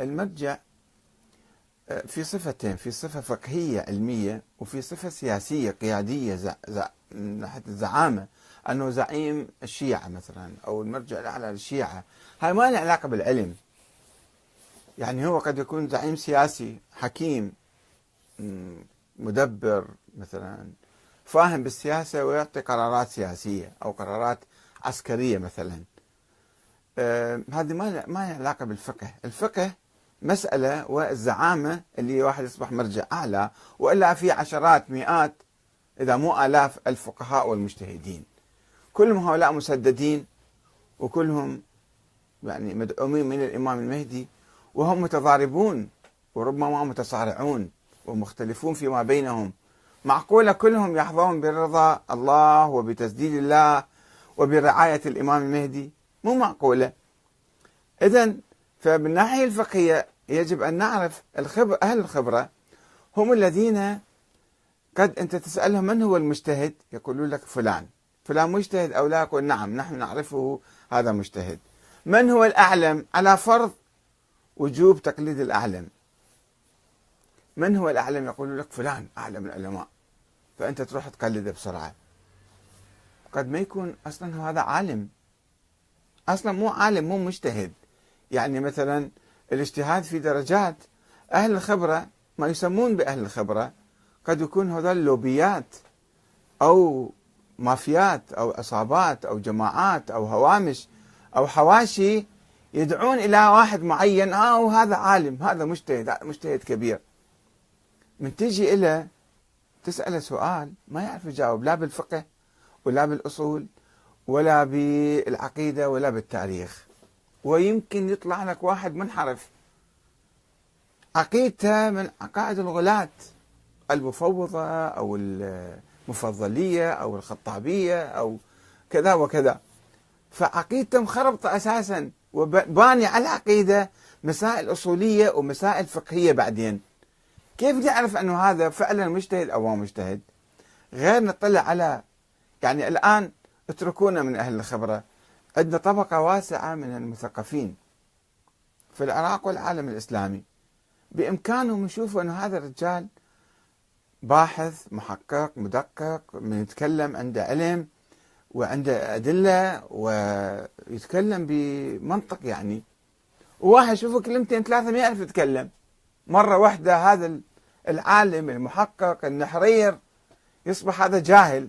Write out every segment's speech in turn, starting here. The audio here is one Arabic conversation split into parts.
المرجع آه، في صفتين في صفة فقهية علمية وفي صفة سياسية قيادية زع... زع... من ناحية الزعامة أنه زعيم الشيعة مثلا أو المرجع الأعلى للشيعة. هاي ما لها علاقة بالعلم. يعني هو قد يكون زعيم سياسي حكيم مدبر مثلا فاهم بالسياسة ويعطي قرارات سياسية أو قرارات عسكرية مثلا. آه هذه ما ما لها علاقة بالفقه. الفقه مسألة والزعامة اللي واحد يصبح مرجع أعلى وإلا في عشرات مئات إذا مو آلاف الفقهاء والمجتهدين. كلهم هؤلاء مسددين وكلهم يعني مدعومين من الإمام المهدي وهم متضاربون وربما متصارعون ومختلفون فيما بينهم. معقولة كلهم يحظون برضا الله وبتسديد الله وبرعاية الإمام المهدي؟ مو معقولة. إذا فبالناحية الفقهية يجب أن نعرف الخبر أهل الخبرة هم الذين قد أنت تسألهم من هو المجتهد؟ يقولون لك فلان. فلان مجتهد أو لا؟ يقول نعم نحن نعرفه هذا مجتهد. من هو الأعلم؟ على فرض وجوب تقليد الأعلم. من هو الأعلم؟ يقول لك فلان أعلم العلماء. فأنت تروح تقلده بسرعة. قد ما يكون أصلا هذا عالم. أصلا مو عالم مو مجتهد. يعني مثلا الاجتهاد في درجات. أهل الخبرة ما يسمون بأهل الخبرة قد يكون هذول لوبيات أو مافيات أو عصابات أو جماعات أو هوامش أو حواشي يدعون إلى واحد معين آه وهذا عالم هذا مجتهد مجتهد كبير. من تجي إلى تسأله سؤال ما يعرف يجاوب لا بالفقه ولا بالأصول ولا بالعقيدة ولا بالتاريخ. ويمكن يطلع لك واحد منحرف. عقيدته من عقائد الغلاة المفوضة أو المفضلية أو الخطابية أو كذا وكذا. فعقيدته مخربطة أساسا وباني على العقيدة مسائل أصولية ومسائل فقهية بعدين. كيف نعرف أنه هذا فعلا مجتهد أو ما مجتهد؟ غير نطلع على يعني الآن اتركونا من أهل الخبرة. عندنا طبقة واسعة من المثقفين في العراق والعالم الإسلامي. بإمكانهم يشوفوا أن هذا الرجال باحث محقق مدقق من يتكلم عنده علم وعنده أدلة ويتكلم بمنطق يعني. وواحد يشوفه كلمتين ثلاثة ما يعرف يتكلم. مرة واحدة هذا العالم المحقق النحرير يصبح هذا جاهل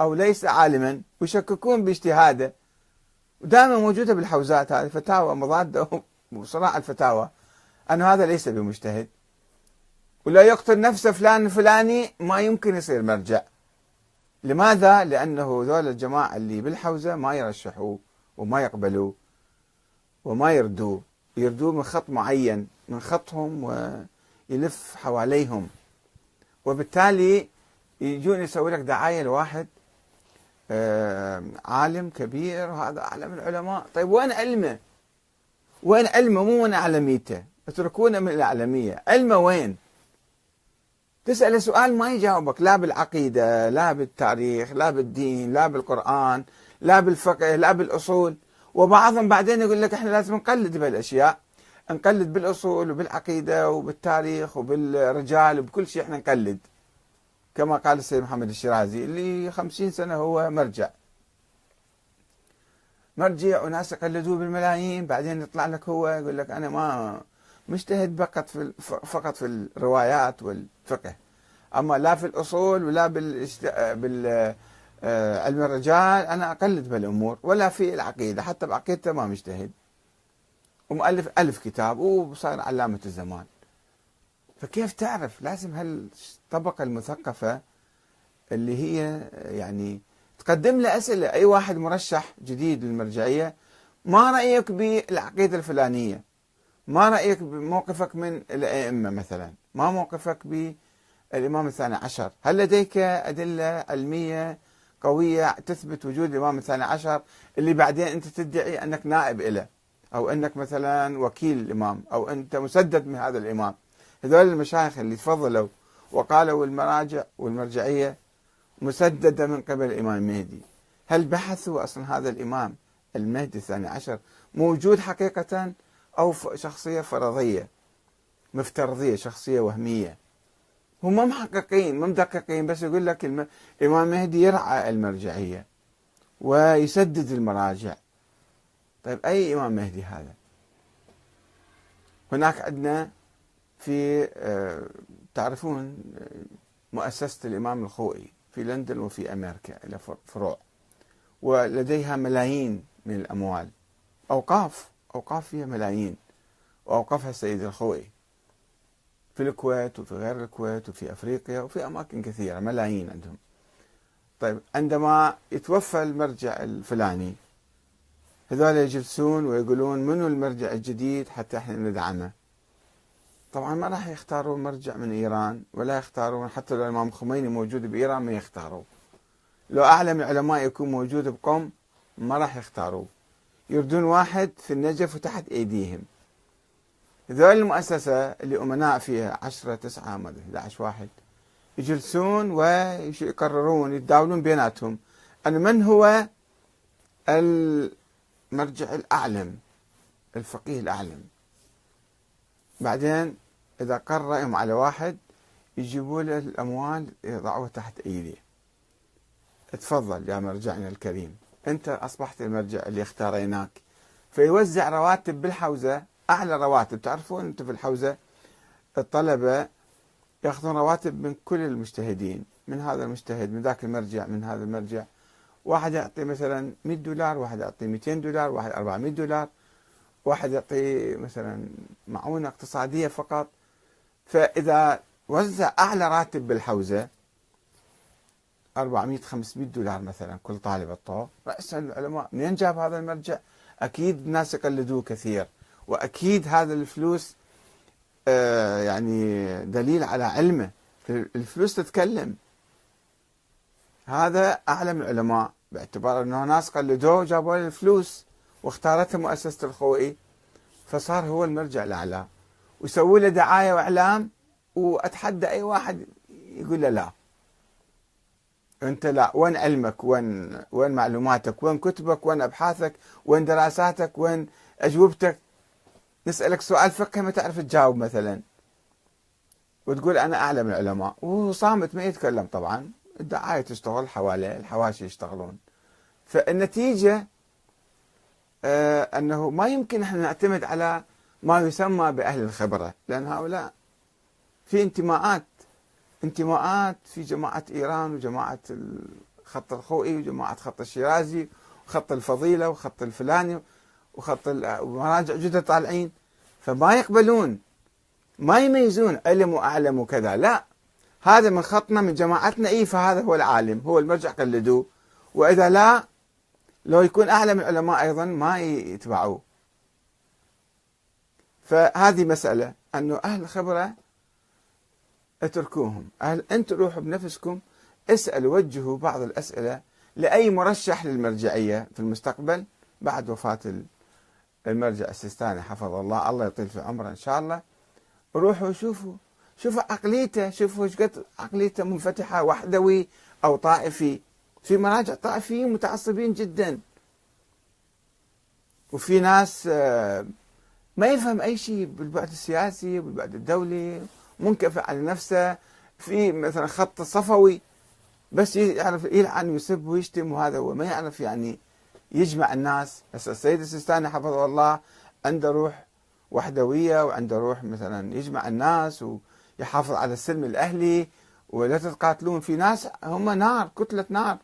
أو ليس عالما ويشككون باجتهاده. ودائما موجودة بالحوزات هذه فتاوى مضادة وصراع الفتاوى. أن هذا ليس بمجتهد. ولا يقتل نفسه فلان الفلاني ما يمكن يصير مرجع. لماذا؟ لأنه ذول الجماعة اللي بالحوزة ما يرشحوه وما يقبلوه وما يردوه يردوه من خط معين من خطهم ويلف حواليهم. وبالتالي يجون يسوي لك دعاية لواحد عالم كبير وهذا أعلم العلماء. طيب وين علمه؟ وين علمه؟ مو وين أعلميته. اتركونا من الأعلمية علمه وين؟ تسأله سؤال ما يجاوبك. لا بالعقيدة لا بالتاريخ لا بالدين لا بالقرآن لا بالفقه لا بالأصول. وبعضهم بعدين يقول لك إحنا لازم نقلد بهالاشياء نقلد بالأصول وبالعقيدة وبالتاريخ وبالرجال وبكل شيء إحنا نقلد. كما قال السيد محمد الشيرازي اللي خمسين سنة هو مرجع. مرجع وناس يقلدوه بالملايين بعدين يطلع لك هو يقول لك أنا ما مجتهد فقط في فقط في الروايات والفقه. أما لا في الأصول ولا بال آه، علم الرجال أنا أقلد بالأمور ولا في العقيدة حتى بعقيدته ما مجتهد. ومؤلف ألف كتاب وصار علامة الزمان. فكيف تعرف؟ لازم هالطبقة المثقفة اللي هي يعني تقدم له أسئلة. أي واحد مرشح جديد للمرجعية ما رأيك بالعقيدة الفلانية؟ ما رأيك بموقفك من الأئمة مثلا؟ ما موقفك بالإمام الثاني عشر؟ هل لديك أدلة علمية قوية تثبت وجود الإمام الثاني عشر اللي بعدين أنت تدعي أنك نائب له أو أنك مثلا وكيل الإمام أو أنت مسدد من هذا الإمام. هذول المشايخ اللي تفضلوا وقالوا المراجع والمرجعية مسددة من قبل الإمام المهدي هل بحثوا أصلا هذا الإمام المهدي الثاني عشر موجود حقيقة أو شخصية فرضية؟ مفترضية شخصية وهمية. هم ما محققين ما مدققين بس يقول لك الإمام المهدي يرعى المرجعية ويسدد المراجع. طيب أي إمام مهدي هذا؟ هناك عندنا في آه، تعرفون آه، مؤسسة الإمام الخوئي في لندن وفي أمريكا إلى فروع. ولديها ملايين من الأموال. أوقاف أوقاف فيها ملايين. وأوقفها السيد الخوئي. في الكويت وفي غير الكويت وفي أفريقيا وفي أماكن كثيرة ملايين عندهم. طيب عندما يتوفى المرجع الفلاني هذول يجلسون ويقولون منو المرجع الجديد حتى إحنا ندعمه؟ طبعا ما راح يختاروا مرجع من إيران ولا يختارون حتى لو الإمام الخميني موجود بإيران ما يختاروا. لو أعلم العلماء يكون موجود بقوم ما راح يختاروه يردون واحد في النجف وتحت أيديهم. هذول المؤسسة اللي أمناء فيها 10 9 ما أدري 11 واحد يجلسون ويقررون يتداولون بيناتهم أن من هو المرجع الأعلم الفقيه الأعلم. بعدين إذا قرروا على واحد يجيبوا له الأموال يضعوها تحت أيديه تفضل يا مرجعنا الكريم. أنت أصبحت المرجع اللي اختاريناك. فيوزع رواتب بالحوزة أعلى رواتب. تعرفون أنتم في الحوزة الطلبة يأخذون رواتب من كل المجتهدين من هذا المجتهد من ذاك المرجع من هذا المرجع. واحد يعطي مثلا 100 دولار واحد يعطي 200 دولار واحد 400 دولار. واحد يعطي مثلا معونة اقتصادية فقط فإذا وزع أعلى راتب بالحوزة 400 500 دولار مثلا كل طالب الطو رأس العلماء منين جاب هذا المرجع؟ أكيد الناس يقلدوه كثير وأكيد هذا الفلوس آه يعني دليل على علمه. الفلوس تتكلم. هذا أعلم العلماء باعتبار أنه ناس قلدوه جابوا له الفلوس. واختارته مؤسسة الخوئي فصار هو المرجع الأعلى. ويسووا له دعاية وإعلام وأتحدى أي واحد يقول له لا. أنت لا وين علمك؟ وين وين معلوماتك؟ وين كتبك؟ وين أبحاثك؟ وين دراساتك؟ وين أجوبتك؟ نسألك سؤال فقهي ما تعرف تجاوب مثلا. وتقول أنا أعلم العلماء. وهو صامت ما يتكلم طبعا. الدعاية تشتغل حواليه الحواشي يشتغلون. فالنتيجة أنه ما يمكن إحنا نعتمد على ما يسمى بأهل الخبرة لأن هؤلاء في انتماءات انتماءات في جماعة إيران وجماعة خط الخوئي وجماعة خط الشيرازي وخط الفضيلة وخط الفلاني وخط المراجع جدد طالعين. فما يقبلون ما يميزون علم وأعلم وكذا لا. هذا من خطنا من جماعتنا اي فهذا هو العالم هو المرجع قلدوه وإذا لا لو يكون اعلم العلماء أيضا ما يتبعوه. فهذه مسألة أنه أهل الخبرة اتركوهم. أهل أنتم روحوا بنفسكم اسألوا وجهوا بعض الأسئلة لأي مرشح للمرجعية في المستقبل بعد وفاة المرجع السيستاني حفظ الله. الله يطيل في عمره إن شاء الله. روحوا شوفوا شوفوا عقليته شوفوا إيش قد عقليته منفتحة وحدوي أو طائفي. في مراجع طائفيين متعصبين جدا. وفي ناس آه، ما يفهم أي شيء بالبعد السياسي بالبعد الدولي منكفئ على نفسه. في مثلا خط صفوي بس يعرف يلعن ويسب ويشتم وهذا هو ما يعرف يعني يجمع الناس. هسه السيد السيستاني حفظه الله عنده روح وحدوية وعنده روح مثلا يجمع الناس ويحافظ على السلم الأهلي ولا تتقاتلون. في ناس هم نار كتلة نار.